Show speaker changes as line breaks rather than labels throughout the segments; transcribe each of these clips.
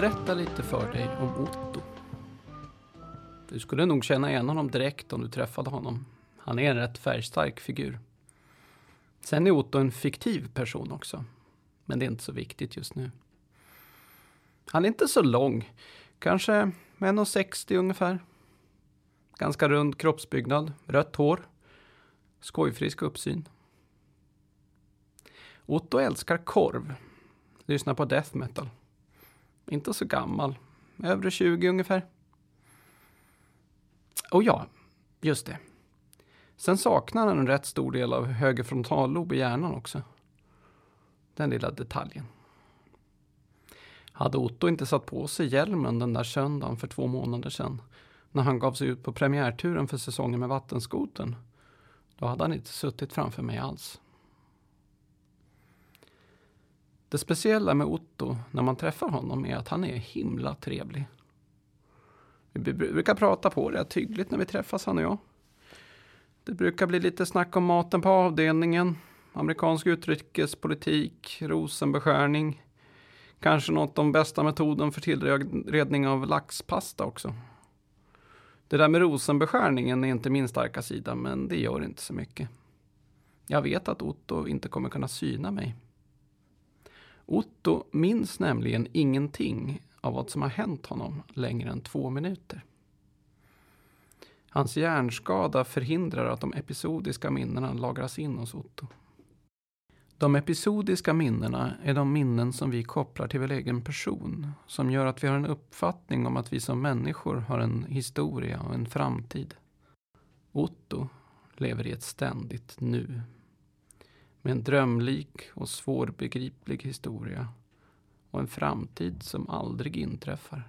berätta lite för dig om Otto. Du skulle nog känna igen honom direkt om du träffade honom. Han är en rätt färgstark figur. Sen är Otto en fiktiv person också. Men det är inte så viktigt just nu. Han är inte så lång. Kanske 1,60 ungefär. Ganska rund kroppsbyggnad, rött hår, skojfrisk uppsyn. Otto älskar korv. Lyssnar på death metal. Inte så gammal. Övre 20 ungefär. Och ja, just det. Sen saknar han en rätt stor del av höger frontallob i hjärnan också. Den lilla detaljen. Hade Otto inte satt på sig hjälmen den där söndagen för två månader sedan när han gav sig ut på premiärturen för säsongen med vattenskoten, då hade han inte suttit framför mig alls. Det speciella med Otto när man träffar honom är att han är himla trevlig. Vi brukar prata på rätt hyggligt när vi träffas han och jag. Det brukar bli lite snack om maten på avdelningen, amerikansk utrikespolitik, rosenbeskärning, kanske något om bästa metoden för tillredning av laxpasta också. Det där med rosenbeskärningen är inte min starka sida, men det gör inte så mycket. Jag vet att Otto inte kommer kunna syna mig. Otto minns nämligen ingenting av vad som har hänt honom längre än två minuter. Hans hjärnskada förhindrar att de episodiska minnena lagras in hos Otto. De episodiska minnena är de minnen som vi kopplar till vår egen person, som gör att vi har en uppfattning om att vi som människor har en historia och en framtid. Otto lever i ett ständigt nu. Med en drömlik och svårbegriplig historia och en framtid som aldrig inträffar.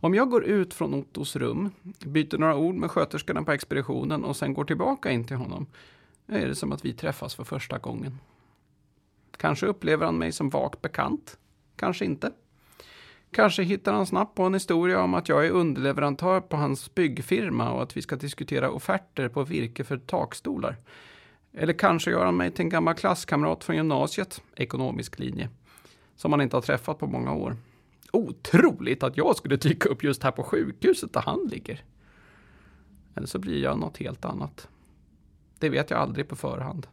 Om jag går ut från Ottos rum, byter några ord med sköterskorna på expeditionen och sen går tillbaka in till honom, är det som att vi träffas för första gången. Kanske upplever han mig som vagt bekant, kanske inte. Kanske hittar han snabbt på en historia om att jag är underleverantör på hans byggfirma och att vi ska diskutera offerter på virke för takstolar. Eller kanske gör han mig till en gammal klasskamrat från gymnasiet, ekonomisk linje, som han inte har träffat på många år. Otroligt att jag skulle dyka upp just här på sjukhuset där han ligger. Eller så blir jag något helt annat. Det vet jag aldrig på förhand.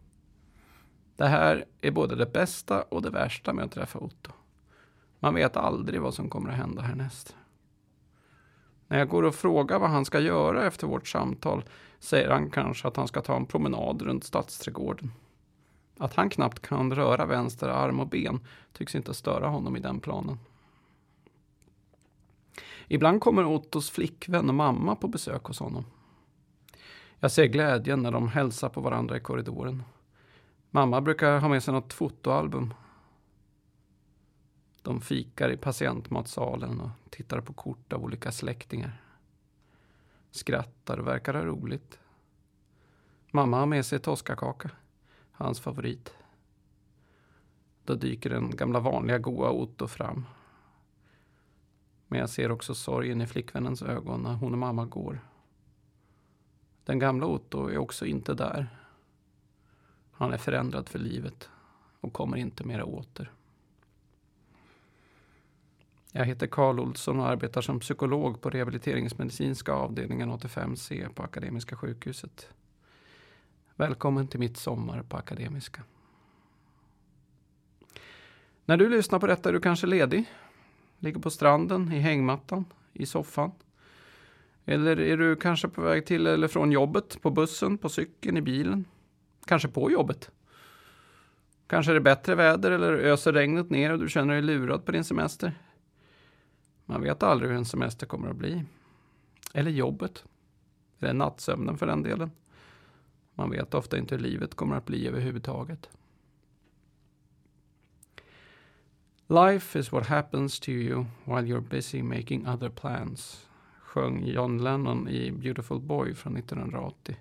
Det här är både det bästa och det värsta med att träffa Otto. Man vet aldrig vad som kommer att hända härnäst. När jag går och frågar vad han ska göra efter vårt samtal säger han kanske att han ska ta en promenad runt stadsträdgården. Att han knappt kan röra vänster arm och ben tycks inte störa honom i den planen. Ibland kommer Ottos flickvän och mamma på besök hos honom. Jag ser glädjen när de hälsar på varandra i korridoren. Mamma brukar ha med sig något fotoalbum. De fikar i patientmatsalen och tittar på kort av olika släktingar. Skrattar och verkar ha roligt. Mamma har med sig toskakaka, hans favorit. Då dyker den gamla vanliga goa Otto fram. Men jag ser också sorgen i flickvännens ögon när hon och mamma går. Den gamla Otto är också inte där. Han är förändrad för livet och kommer inte mera åter. Jag heter Karl Olsson och arbetar som psykolog på rehabiliteringsmedicinska avdelningen 85C på Akademiska sjukhuset. Välkommen till mitt sommar på Akademiska. När du lyssnar på detta är du kanske ledig. Ligger på stranden, i hängmattan, i soffan. Eller är du kanske på väg till eller från jobbet, på bussen, på cykeln, i bilen? Kanske på jobbet? Kanske är det bättre väder eller öser regnet ner och du känner dig lurad på din semester? Man vet aldrig hur en semester kommer att bli. Eller jobbet. Eller nattsömnen för den delen. Man vet ofta inte hur livet kommer att bli överhuvudtaget. Life is what happens to you while you're busy making other plans sjöng John Lennon i Beautiful Boy från 1980.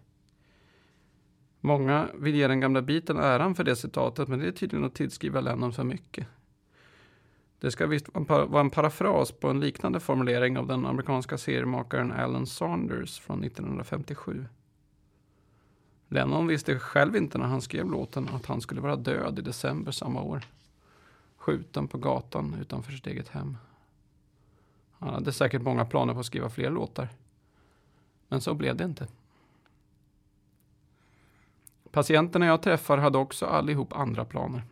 Många vill ge den gamla biten äran för det citatet, men det är tydligen att tillskriva Lennon för mycket. Det ska visst vara en parafras på en liknande formulering av den amerikanska seriemakaren Alan Saunders från 1957. Lennon visste själv inte när han skrev låten att han skulle vara död i december samma år. skjuten på gatan utanför sitt eget hem. Han hade säkert många planer på att skriva fler låtar. Men så blev det inte. Patienterna jag träffar hade också allihop andra planer.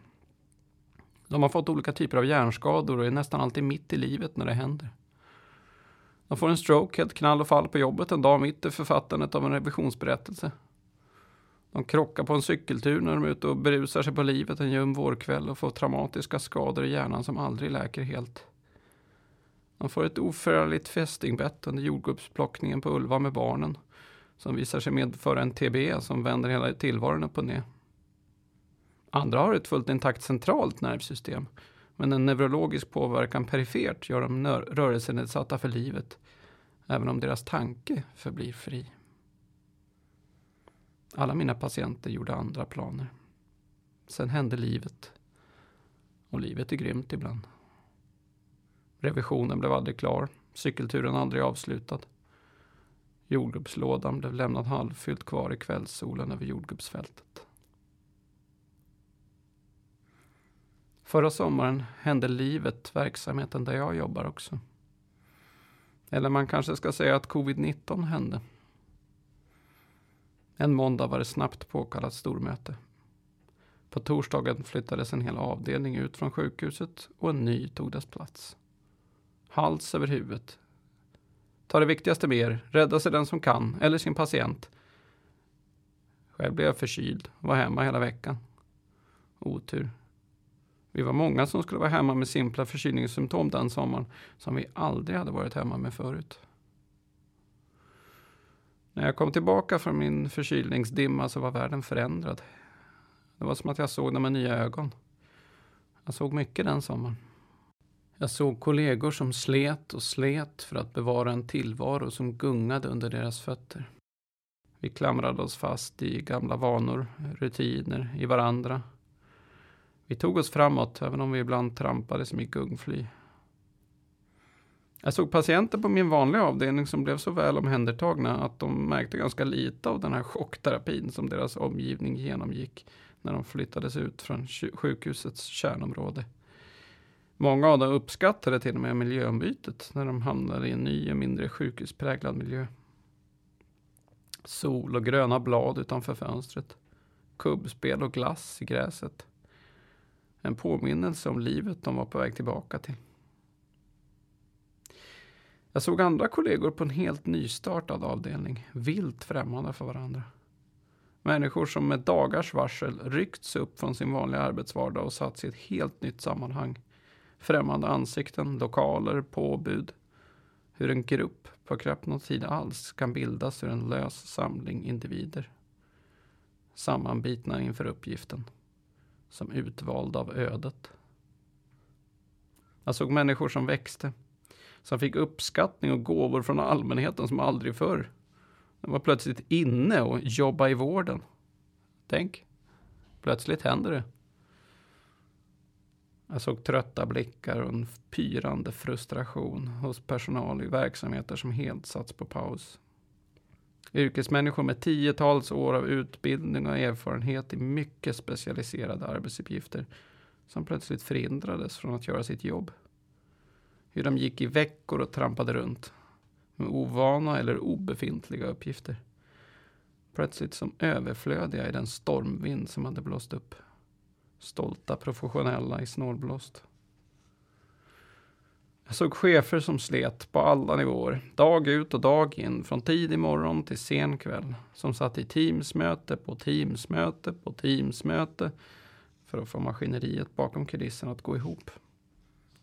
De har fått olika typer av hjärnskador och är nästan alltid mitt i livet när det händer. De får en stroke, helt knall och fall på jobbet en dag mitt i författandet av en revisionsberättelse. De krockar på en cykeltur när de är ute och berusar sig på livet en ljum vårkväll och får traumatiska skador i hjärnan som aldrig läker helt. De får ett oförargligt fästingbett under jordgubbsplockningen på Ulva med barnen som visar sig medföra en TB som vänder hela tillvaron upp och ner. Andra har ett fullt intakt centralt nervsystem men en neurologisk påverkan perifert gör dem rörelsenedsatta för livet även om deras tanke förblir fri. Alla mina patienter gjorde andra planer. Sen hände livet. Och livet är grymt ibland. Revisionen blev aldrig klar. Cykelturen aldrig avslutad. Jordgubbslådan blev lämnad halvfylld kvar i kvällssolen över jordgubbsfältet. Förra sommaren hände livet verksamheten där jag jobbar också. Eller man kanske ska säga att covid-19 hände. En måndag var det snabbt påkallat stormöte. På torsdagen flyttades en hel avdelning ut från sjukhuset och en ny tog dess plats. Hals över huvudet. Ta det viktigaste med er, rädda sig den som kan, eller sin patient. Själv blev jag förkyld, var hemma hela veckan. Otur. Vi var många som skulle vara hemma med simpla förkylningssymptom den sommaren, som vi aldrig hade varit hemma med förut. När jag kom tillbaka från min förkylningsdimma så var världen förändrad. Det var som att jag såg den med nya ögon. Jag såg mycket den sommaren. Jag såg kollegor som slet och slet för att bevara en tillvaro som gungade under deras fötter. Vi klamrade oss fast i gamla vanor, rutiner, i varandra. Vi tog oss framåt, även om vi ibland trampade som i gungfly. Jag såg patienter på min vanliga avdelning som blev så väl omhändertagna att de märkte ganska lite av den här chockterapin som deras omgivning genomgick när de flyttades ut från sjukhusets kärnområde. Många av dem uppskattade till och med miljöombytet när de hamnade i en ny och mindre sjukhuspräglad miljö. Sol och gröna blad utanför fönstret. Kubbspel och glass i gräset. En påminnelse om livet de var på väg tillbaka till. Jag såg andra kollegor på en helt nystartad avdelning, vilt främmande för varandra. Människor som med dagars varsel ryckts upp från sin vanliga arbetsvardag och satts i ett helt nytt sammanhang. Främmande ansikten, lokaler, påbud. Hur en grupp på knappt någon tid alls kan bildas ur en lös samling individer. Sammanbitna inför uppgiften. Som utvalda av ödet. Jag såg människor som växte som fick uppskattning och gåvor från allmänheten som aldrig förr. De var plötsligt inne och jobba i vården. Tänk, plötsligt händer det. Jag såg trötta blickar och en pyrande frustration hos personal i verksamheter som helt satts på paus. Yrkesmänniskor med tiotals år av utbildning och erfarenhet i mycket specialiserade arbetsuppgifter som plötsligt förhindrades från att göra sitt jobb. Hur de gick i veckor och trampade runt. Med ovana eller obefintliga uppgifter. Plötsligt som överflödiga i den stormvind som hade blåst upp. Stolta professionella i snålblåst. Jag såg chefer som slet på alla nivåer, dag ut och dag in, från tidig morgon till sen kväll. Som satt i teamsmöte på teamsmöte på teamsmöte för att få maskineriet bakom kulisserna att gå ihop.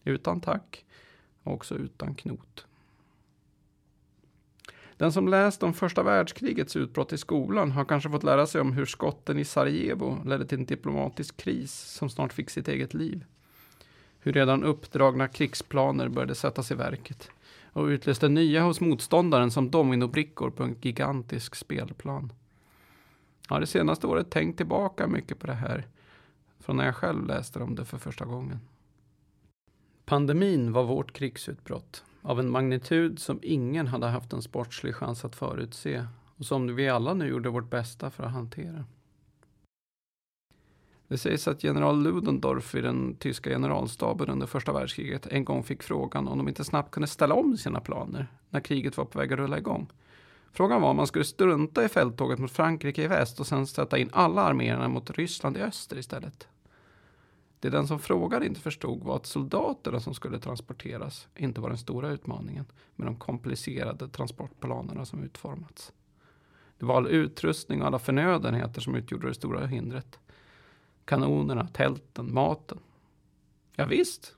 Utan tack också utan knot. Den som läst om första världskrigets utbrott i skolan har kanske fått lära sig om hur skotten i Sarajevo ledde till en diplomatisk kris som snart fick sitt eget liv. Hur redan uppdragna krigsplaner började sättas i verket och utlöste nya hos motståndaren som dominobrickor på en gigantisk spelplan. Jag har det senaste året tänkt tillbaka mycket på det här från när jag själv läste om det för första gången. Pandemin var vårt krigsutbrott av en magnitud som ingen hade haft en sportslig chans att förutse och som vi alla nu gjorde vårt bästa för att hantera. Det sägs att general Ludendorff i den tyska generalstaben under första världskriget en gång fick frågan om de inte snabbt kunde ställa om sina planer när kriget var på väg att rulla igång. Frågan var om man skulle strunta i fälttåget mot Frankrike i väst och sen sätta in alla arméerna mot Ryssland i öster istället. Det den som frågade inte förstod var att soldaterna som skulle transporteras inte var den stora utmaningen med de komplicerade transportplanerna som utformats. Det var all utrustning och alla förnödenheter som utgjorde det stora hindret. Kanonerna, tälten, maten. Ja, visst,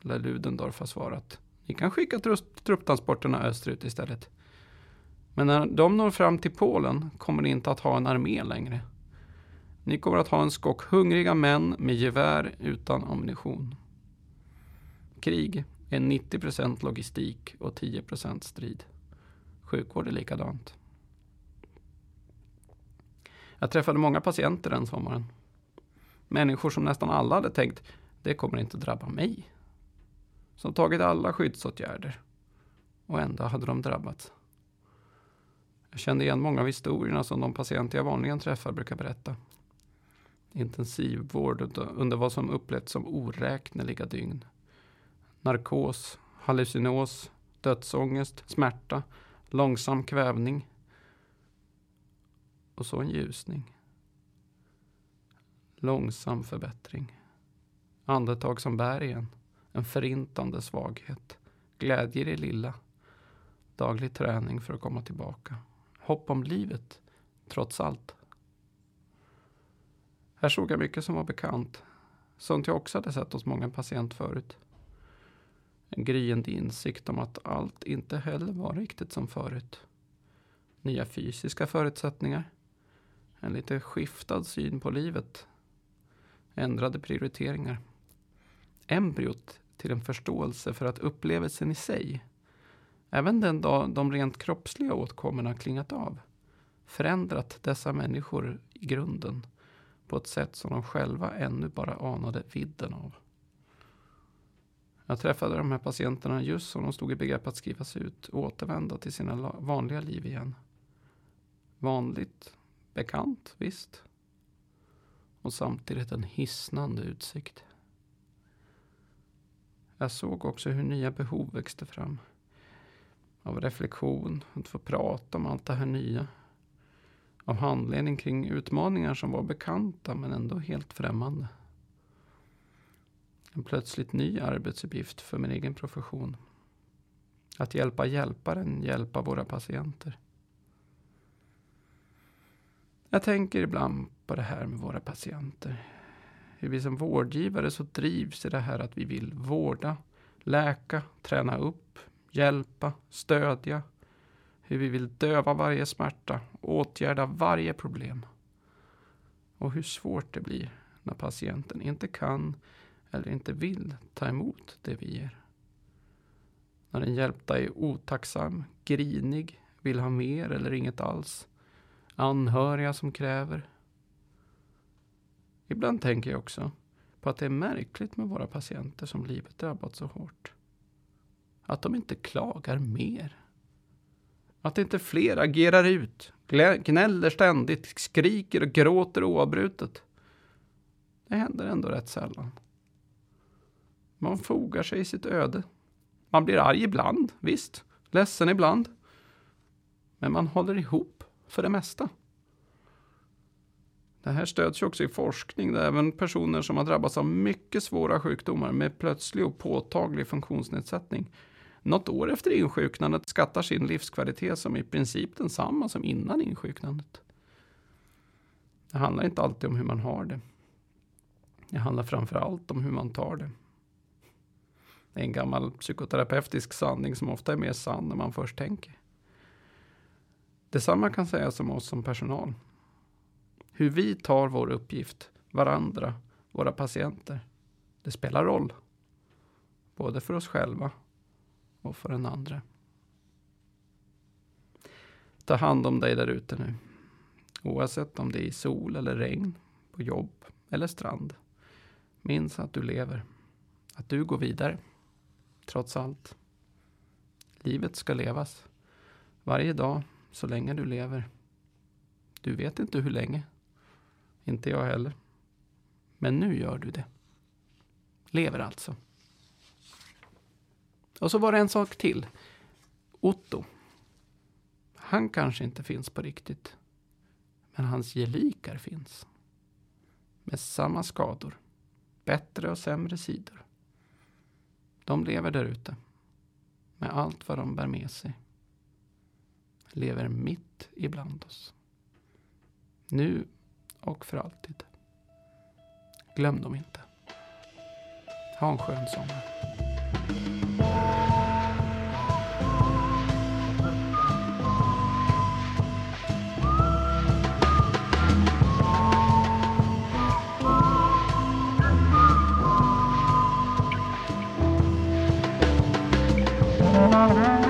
lär Ludendorff ha svarat. Ni kan skicka trupptransporterna österut istället. Men när de når fram till Polen kommer ni inte att ha en armé längre. Ni kommer att ha en skock hungriga män med gevär utan ammunition. Krig är 90 procent logistik och 10 procent strid. Sjukvård är likadant. Jag träffade många patienter den sommaren. Människor som nästan alla hade tänkt, det kommer inte drabba mig. Som tagit alla skyddsåtgärder. Och ändå hade de drabbats. Jag kände igen många av historierna som de patienter jag vanligen träffar brukar berätta. Intensivvård under vad som upplevts som oräkneliga dygn. Narkos, hallucinos, dödsångest, smärta, långsam kvävning. Och så en ljusning. Långsam förbättring. Andetag som bär igen. En förintande svaghet. Glädje i det lilla. Daglig träning för att komma tillbaka. Hopp om livet, trots allt. Här såg jag mycket som var bekant. Sånt jag också hade sett hos många patient förut. En gryende insikt om att allt inte heller var riktigt som förut. Nya fysiska förutsättningar. En lite skiftad syn på livet. Ändrade prioriteringar. Embryot till en förståelse för att upplevelsen i sig, även den dag de rent kroppsliga åtkommorna klingat av, förändrat dessa människor i grunden på ett sätt som de själva ännu bara anade vidden av. Jag träffade de här patienterna just som de stod i begrepp att skrivas ut och återvända till sina vanliga liv igen. Vanligt, bekant, visst. Och samtidigt en hisnande utsikt. Jag såg också hur nya behov växte fram. Av reflektion, att få prata om allt det här nya av handledning kring utmaningar som var bekanta men ändå helt främmande. En plötsligt ny arbetsuppgift för min egen profession. Att hjälpa hjälparen hjälpa våra patienter. Jag tänker ibland på det här med våra patienter. Hur vi som vårdgivare så drivs i det här att vi vill vårda, läka, träna upp, hjälpa, stödja, hur vi vill döva varje smärta, åtgärda varje problem. Och hur svårt det blir när patienten inte kan eller inte vill ta emot det vi ger. När den hjälpta är otacksam, grinig, vill ha mer eller inget alls. Anhöriga som kräver. Ibland tänker jag också på att det är märkligt med våra patienter som livet drabbat så hårt. Att de inte klagar mer. Att inte fler agerar ut, gnäller ständigt, skriker och gråter oavbrutet. Det händer ändå rätt sällan. Man fogar sig i sitt öde. Man blir arg ibland, visst. Ledsen ibland. Men man håller ihop för det mesta. Det här stöds ju också i forskning där även personer som har drabbats av mycket svåra sjukdomar med plötslig och påtaglig funktionsnedsättning något år efter insjuknandet skattar sin livskvalitet som i princip densamma som innan insjuknandet. Det handlar inte alltid om hur man har det. Det handlar framför allt om hur man tar det. Det är en gammal psykoterapeutisk sanning som ofta är mer sann än man först tänker. Detsamma kan sägas om oss som personal. Hur vi tar vår uppgift, varandra, våra patienter. Det spelar roll. Både för oss själva och för den andra. Ta hand om dig där ute nu. Oavsett om det är i sol eller regn, på jobb eller strand. Minns att du lever. Att du går vidare. Trots allt. Livet ska levas. Varje dag, så länge du lever. Du vet inte hur länge. Inte jag heller. Men nu gör du det. Lever alltså. Och så var det en sak till. Otto. Han kanske inte finns på riktigt. Men hans gelikar finns. Med samma skador. Bättre och sämre sidor. De lever där ute. Med allt vad de bär med sig. Lever mitt ibland oss. Nu och för alltid. Glöm dem inte. Ha en skön sommar.
Thank